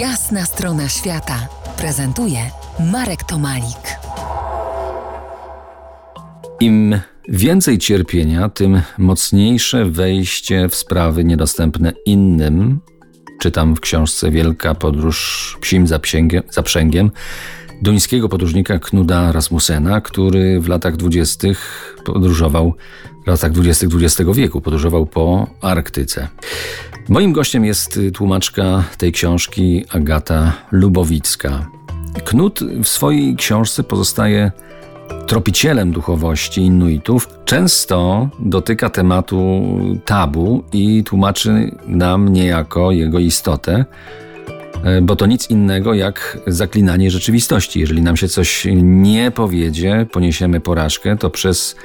Jasna strona świata prezentuje Marek Tomalik. Im więcej cierpienia, tym mocniejsze wejście w sprawy niedostępne innym. Czytam w książce Wielka podróż psim zaprzęgiem duńskiego podróżnika Knuda Rasmussena, który w latach dwudziestych podróżował, w latach dwudziestych XX wieku podróżował po Arktyce. Moim gościem jest tłumaczka tej książki Agata Lubowicka. Knud w swojej książce pozostaje tropicielem duchowości Inuitów, często dotyka tematu tabu i tłumaczy nam niejako jego istotę, bo to nic innego jak zaklinanie rzeczywistości. Jeżeli nam się coś nie powiedzie, poniesiemy porażkę, to przez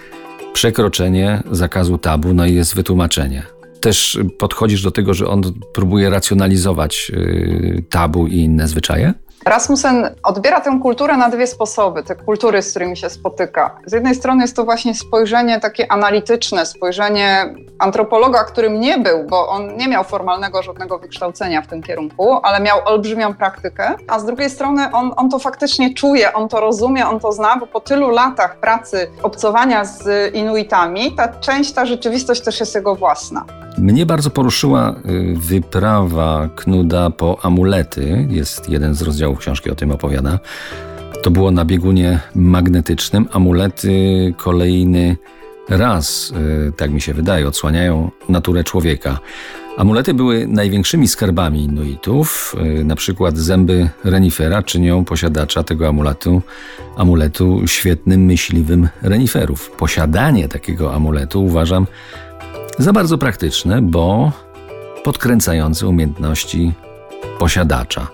przekroczenie zakazu tabu, no i jest wytłumaczenie. Też podchodzisz do tego, że on próbuje racjonalizować e, tabu i inne zwyczaje? Rasmussen odbiera tę kulturę na dwie sposoby, te kultury, z którymi się spotyka. Z jednej strony jest to właśnie spojrzenie takie analityczne, spojrzenie antropologa, którym nie był, bo on nie miał formalnego żadnego wykształcenia w tym kierunku, ale miał olbrzymią praktykę, a z drugiej strony on, on to faktycznie czuje, on to rozumie, on to zna, bo po tylu latach pracy, obcowania z Inuitami, ta część, ta rzeczywistość też jest jego własna. Mnie bardzo poruszyła y, wyprawa Knuda po amulety. Jest jeden z rozdziałów książki o tym opowiada. To było na biegunie magnetycznym. Amulety kolejny raz, y, tak mi się wydaje, odsłaniają naturę człowieka. Amulety były największymi skarbami Inuitów. Y, na przykład zęby renifera czynią posiadacza tego amuletu, amuletu świetnym myśliwym reniferów. Posiadanie takiego amuletu uważam za bardzo praktyczne, bo podkręcające umiejętności posiadacza.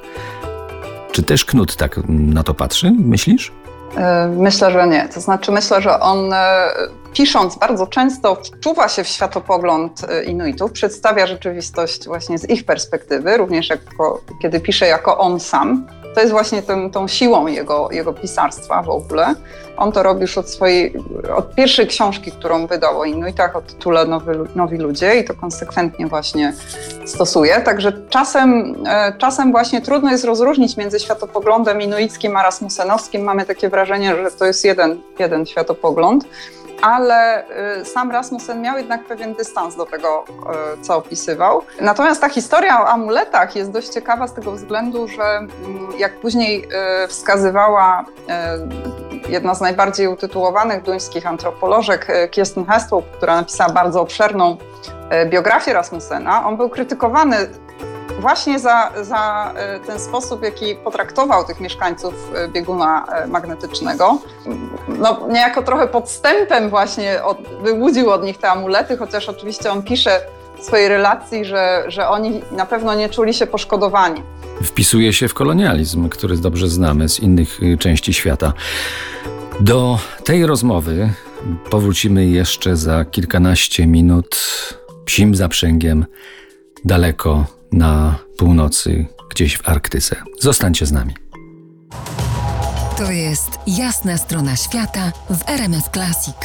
Czy też Knut tak na to patrzy, myślisz? E, myślę, że nie. To znaczy, myślę, że on e, pisząc bardzo często wczuwa się w światopogląd e, Inuitów, przedstawia rzeczywistość właśnie z ich perspektywy, również jako, kiedy pisze jako on sam to jest właśnie tym, tą siłą jego, jego pisarstwa w ogóle. On to robi już od swojej, od pierwszej książki, którą wydał o Inuitach, o tytule Nowy, Nowi Ludzie i to konsekwentnie właśnie stosuje. Także czasem, e, czasem właśnie trudno jest rozróżnić między światopoglądem inuickim a rasmusenowskim. Mamy takie wrażenie, że to jest jeden, jeden światopogląd ale y, sam Rasmussen miał jednak pewien dystans do tego, y, co opisywał. Natomiast ta historia o amuletach jest dość ciekawa z tego względu, że mm, jak później y, wskazywała jedna z najbardziej utytułowanych duńskich antropolożek, Kirsten Hestwop, która napisała bardzo obszerną biografię Rasmussena, on był krytykowany właśnie za, za e, ten sposób, jaki potraktował tych mieszkańców e, bieguna e, magnetycznego. No, niejako trochę podstępem właśnie od, wyłudził od nich te amulety, chociaż oczywiście on pisze w swojej relacji, że, że oni na pewno nie czuli się poszkodowani. Wpisuje się w kolonializm, który dobrze znamy z innych y, części świata. Do tej rozmowy powrócimy jeszcze za kilkanaście minut psim zaprzęgiem daleko na północy, gdzieś w Arktyce. Zostańcie z nami. To jest jasna strona świata w RMS Classic.